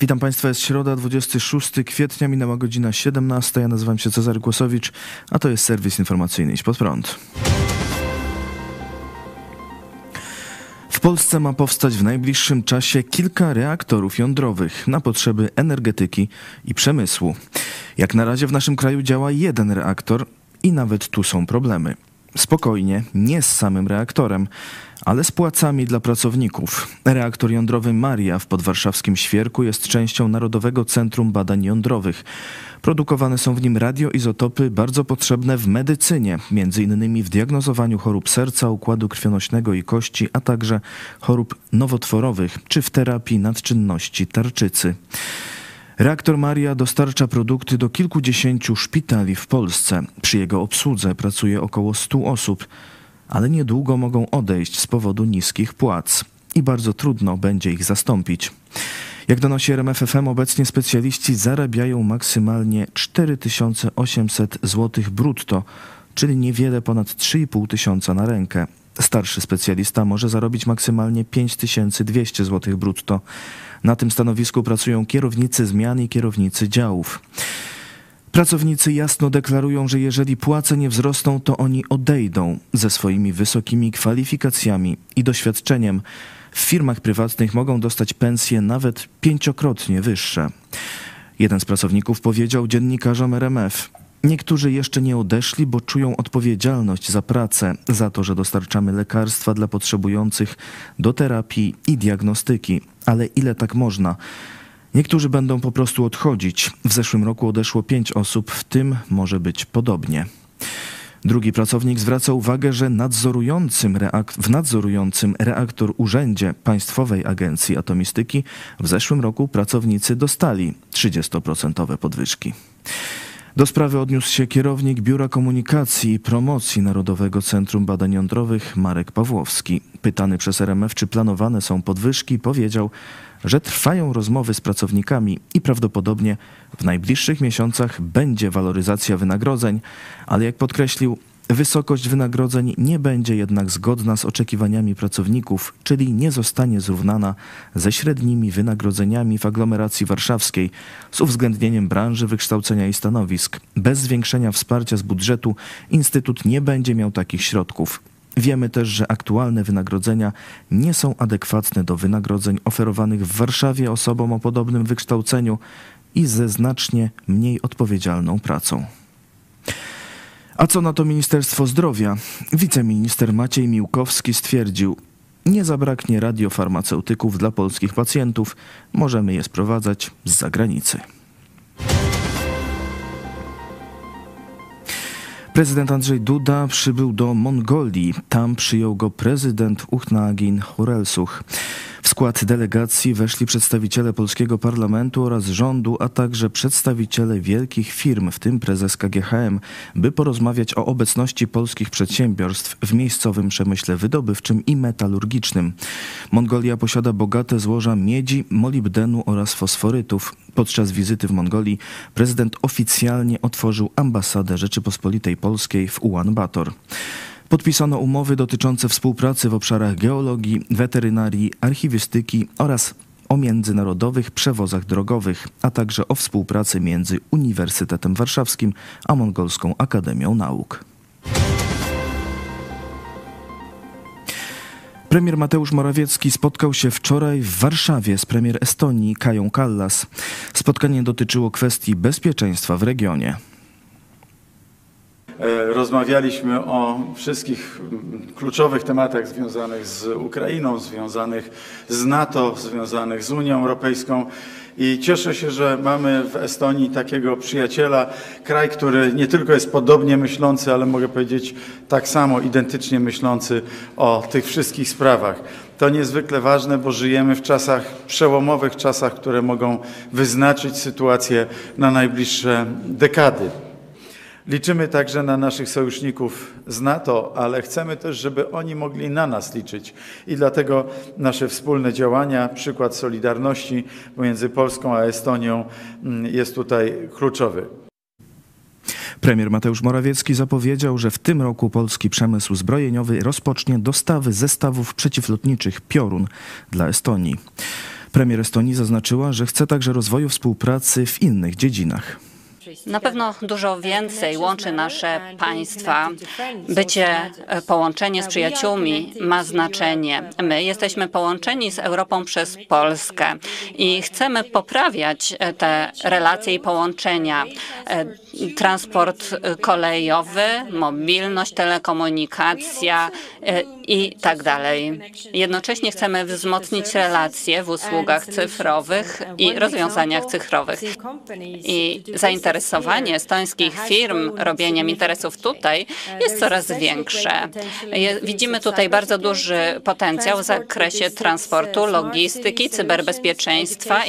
Witam Państwa, jest środa, 26 kwietnia, minęła godzina 17. Ja nazywam się Cezary Kłosowicz, a to jest serwis informacyjny Idź Pod Prąd. W Polsce ma powstać w najbliższym czasie kilka reaktorów jądrowych na potrzeby energetyki i przemysłu. Jak na razie w naszym kraju działa jeden reaktor i nawet tu są problemy. Spokojnie, nie z samym reaktorem, ale z płacami dla pracowników. Reaktor jądrowy Maria w podwarszawskim Świerku jest częścią Narodowego Centrum Badań Jądrowych. Produkowane są w nim radioizotopy bardzo potrzebne w medycynie, innymi w diagnozowaniu chorób serca, układu krwionośnego i kości, a także chorób nowotworowych czy w terapii nadczynności tarczycy. Reaktor Maria dostarcza produkty do kilkudziesięciu szpitali w Polsce. Przy jego obsłudze pracuje około 100 osób, ale niedługo mogą odejść z powodu niskich płac i bardzo trudno będzie ich zastąpić. Jak donosi RMFFM, obecnie specjaliści zarabiają maksymalnie 4800 zł brutto, czyli niewiele ponad 3,5 tysiąca na rękę. Starszy specjalista może zarobić maksymalnie 5200 zł brutto. Na tym stanowisku pracują kierownicy zmian i kierownicy działów. Pracownicy jasno deklarują, że jeżeli płace nie wzrosną, to oni odejdą ze swoimi wysokimi kwalifikacjami i doświadczeniem. W firmach prywatnych mogą dostać pensje nawet pięciokrotnie wyższe. Jeden z pracowników powiedział dziennikarzom RMF: Niektórzy jeszcze nie odeszli, bo czują odpowiedzialność za pracę, za to, że dostarczamy lekarstwa dla potrzebujących do terapii i diagnostyki. Ale ile tak można? Niektórzy będą po prostu odchodzić. W zeszłym roku odeszło pięć osób, w tym może być podobnie. Drugi pracownik zwraca uwagę, że nadzorującym w nadzorującym reaktor urzędzie Państwowej Agencji Atomistyki w zeszłym roku pracownicy dostali 30% podwyżki. Do sprawy odniósł się kierownik Biura Komunikacji i Promocji Narodowego Centrum Badań Jądrowych Marek Pawłowski. Pytany przez RMF, czy planowane są podwyżki, powiedział, że trwają rozmowy z pracownikami i prawdopodobnie w najbliższych miesiącach będzie waloryzacja wynagrodzeń, ale jak podkreślił, Wysokość wynagrodzeń nie będzie jednak zgodna z oczekiwaniami pracowników, czyli nie zostanie zrównana ze średnimi wynagrodzeniami w aglomeracji warszawskiej z uwzględnieniem branży wykształcenia i stanowisk. Bez zwiększenia wsparcia z budżetu Instytut nie będzie miał takich środków. Wiemy też, że aktualne wynagrodzenia nie są adekwatne do wynagrodzeń oferowanych w Warszawie osobom o podobnym wykształceniu i ze znacznie mniej odpowiedzialną pracą. A co na to Ministerstwo Zdrowia? Wiceminister Maciej Miłkowski stwierdził, nie zabraknie radiofarmaceutyków dla polskich pacjentów, możemy je sprowadzać z zagranicy. Prezydent Andrzej Duda przybył do Mongolii. Tam przyjął go prezydent Uchnagin Hurelsuch. Skład delegacji weszli przedstawiciele polskiego parlamentu oraz rządu, a także przedstawiciele wielkich firm, w tym prezes KGHM, by porozmawiać o obecności polskich przedsiębiorstw w miejscowym przemyśle wydobywczym i metalurgicznym. Mongolia posiada bogate złoża miedzi, molibdenu oraz fosforytów. Podczas wizyty w Mongolii prezydent oficjalnie otworzył ambasadę Rzeczypospolitej Polskiej w Ulaanbaatar. Podpisano umowy dotyczące współpracy w obszarach geologii, weterynarii, archiwistyki oraz o międzynarodowych przewozach drogowych, a także o współpracy między Uniwersytetem Warszawskim a Mongolską Akademią Nauk. Premier Mateusz Morawiecki spotkał się wczoraj w Warszawie z premier Estonii Kają Kallas. Spotkanie dotyczyło kwestii bezpieczeństwa w regionie. Rozmawialiśmy o wszystkich kluczowych tematach związanych z Ukrainą, związanych z NATO, związanych z Unią Europejską. I cieszę się, że mamy w Estonii takiego przyjaciela, kraj, który nie tylko jest podobnie myślący, ale mogę powiedzieć tak samo identycznie myślący o tych wszystkich sprawach. To niezwykle ważne, bo żyjemy w czasach przełomowych, czasach, które mogą wyznaczyć sytuację na najbliższe dekady. Liczymy także na naszych sojuszników z NATO, ale chcemy też, żeby oni mogli na nas liczyć. I dlatego nasze wspólne działania, przykład solidarności pomiędzy Polską a Estonią jest tutaj kluczowy. Premier Mateusz Morawiecki zapowiedział, że w tym roku polski przemysł zbrojeniowy rozpocznie dostawy zestawów przeciwlotniczych Piorun dla Estonii. Premier Estonii zaznaczyła, że chce także rozwoju współpracy w innych dziedzinach. Na pewno dużo więcej łączy nasze państwa. Bycie, e, połączenie z przyjaciółmi ma znaczenie. My jesteśmy połączeni z Europą przez Polskę i chcemy poprawiać e, te relacje i połączenia. E, transport kolejowy, mobilność, telekomunikacja i tak dalej. Jednocześnie chcemy wzmocnić relacje w usługach cyfrowych i rozwiązaniach cyfrowych. I zainteresowanie estońskich firm robieniem interesów tutaj jest coraz większe. Widzimy tutaj bardzo duży potencjał w zakresie transportu, logistyki, cyberbezpieczeństwa,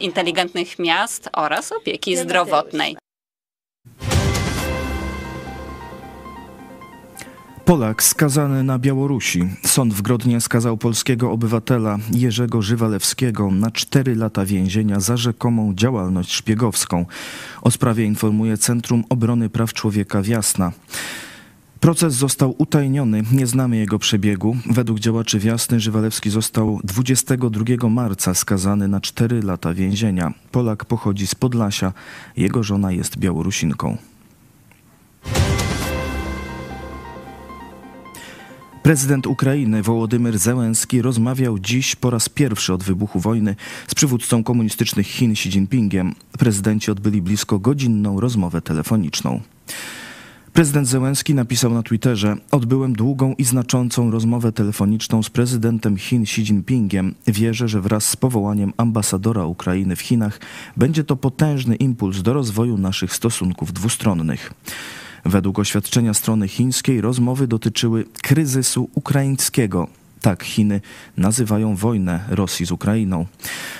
inteligentnych miast oraz opieki zdrowotnej. Polak skazany na Białorusi. Sąd w Grodnie skazał polskiego obywatela Jerzego Żywalewskiego na 4 lata więzienia za rzekomą działalność szpiegowską. O sprawie informuje Centrum Obrony Praw Człowieka Wiasna. Proces został utajniony, nie znamy jego przebiegu. Według działaczy Wiasny Żywalewski został 22 marca skazany na 4 lata więzienia. Polak pochodzi z Podlasia, jego żona jest Białorusinką. Prezydent Ukrainy Wołodymyr Zełenski rozmawiał dziś po raz pierwszy od wybuchu wojny z przywódcą komunistycznych Chin Xi Jinpingiem. Prezydenci odbyli blisko godzinną rozmowę telefoniczną. Prezydent Zełenski napisał na Twitterze: Odbyłem długą i znaczącą rozmowę telefoniczną z prezydentem Chin Xi Jinpingiem. Wierzę, że wraz z powołaniem ambasadora Ukrainy w Chinach będzie to potężny impuls do rozwoju naszych stosunków dwustronnych. Według oświadczenia strony chińskiej rozmowy dotyczyły kryzysu ukraińskiego. Tak Chiny nazywają wojnę Rosji z Ukrainą.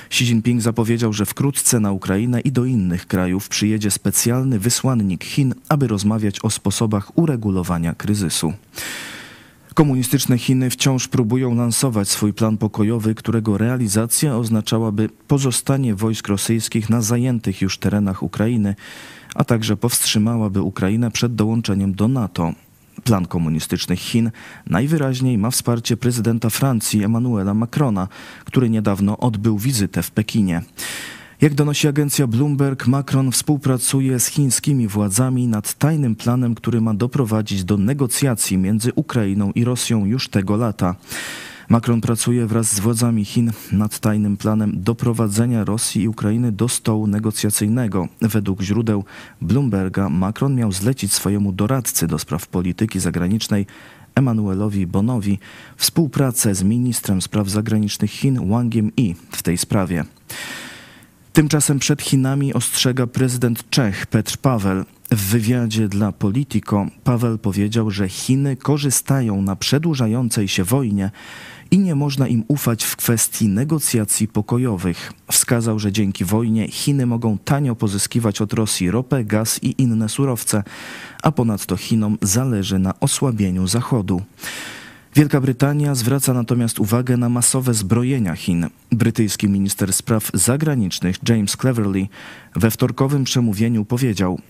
Xi Jinping zapowiedział, że wkrótce na Ukrainę i do innych krajów przyjedzie specjalny wysłannik Chin, aby rozmawiać o sposobach uregulowania kryzysu. Komunistyczne Chiny wciąż próbują lansować swój plan pokojowy, którego realizacja oznaczałaby pozostanie wojsk rosyjskich na zajętych już terenach Ukrainy, a także powstrzymałaby Ukrainę przed dołączeniem do NATO. Plan komunistycznych Chin najwyraźniej ma wsparcie prezydenta Francji Emmanuela Macrona, który niedawno odbył wizytę w Pekinie. Jak donosi agencja Bloomberg, Macron współpracuje z chińskimi władzami nad tajnym planem, który ma doprowadzić do negocjacji między Ukrainą i Rosją już tego lata. Macron pracuje wraz z władzami Chin nad tajnym planem doprowadzenia Rosji i Ukrainy do stołu negocjacyjnego. Według źródeł Bloomberga Macron miał zlecić swojemu doradcy do spraw polityki zagranicznej Emanuelowi Bonowi współpracę z ministrem spraw zagranicznych Chin Wangiem Yi w tej sprawie. Tymczasem przed Chinami ostrzega prezydent Czech Petr Paweł. W wywiadzie dla Politico Paweł powiedział, że Chiny korzystają na przedłużającej się wojnie i nie można im ufać w kwestii negocjacji pokojowych. Wskazał, że dzięki wojnie Chiny mogą tanio pozyskiwać od Rosji ropę, gaz i inne surowce, a ponadto Chinom zależy na osłabieniu Zachodu. Wielka Brytania zwraca natomiast uwagę na masowe zbrojenia Chin. Brytyjski minister spraw zagranicznych James Cleverly we wtorkowym przemówieniu powiedział: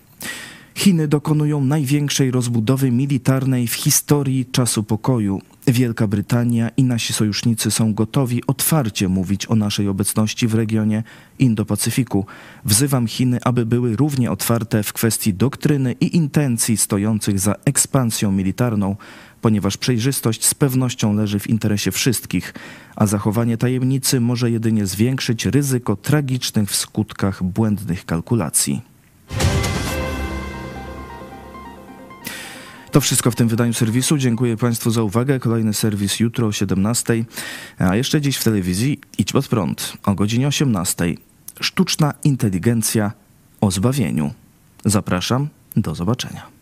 Chiny dokonują największej rozbudowy militarnej w historii czasu pokoju. Wielka Brytania i nasi sojusznicy są gotowi otwarcie mówić o naszej obecności w regionie Indo-Pacyfiku. Wzywam Chiny, aby były równie otwarte w kwestii doktryny i intencji stojących za ekspansją militarną, ponieważ przejrzystość z pewnością leży w interesie wszystkich, a zachowanie tajemnicy może jedynie zwiększyć ryzyko tragicznych w skutkach błędnych kalkulacji. To wszystko w tym wydaniu serwisu. Dziękuję Państwu za uwagę. Kolejny serwis jutro o 17. A jeszcze dziś w telewizji Idź pod prąd o godzinie 18. Sztuczna inteligencja o zbawieniu. Zapraszam. Do zobaczenia.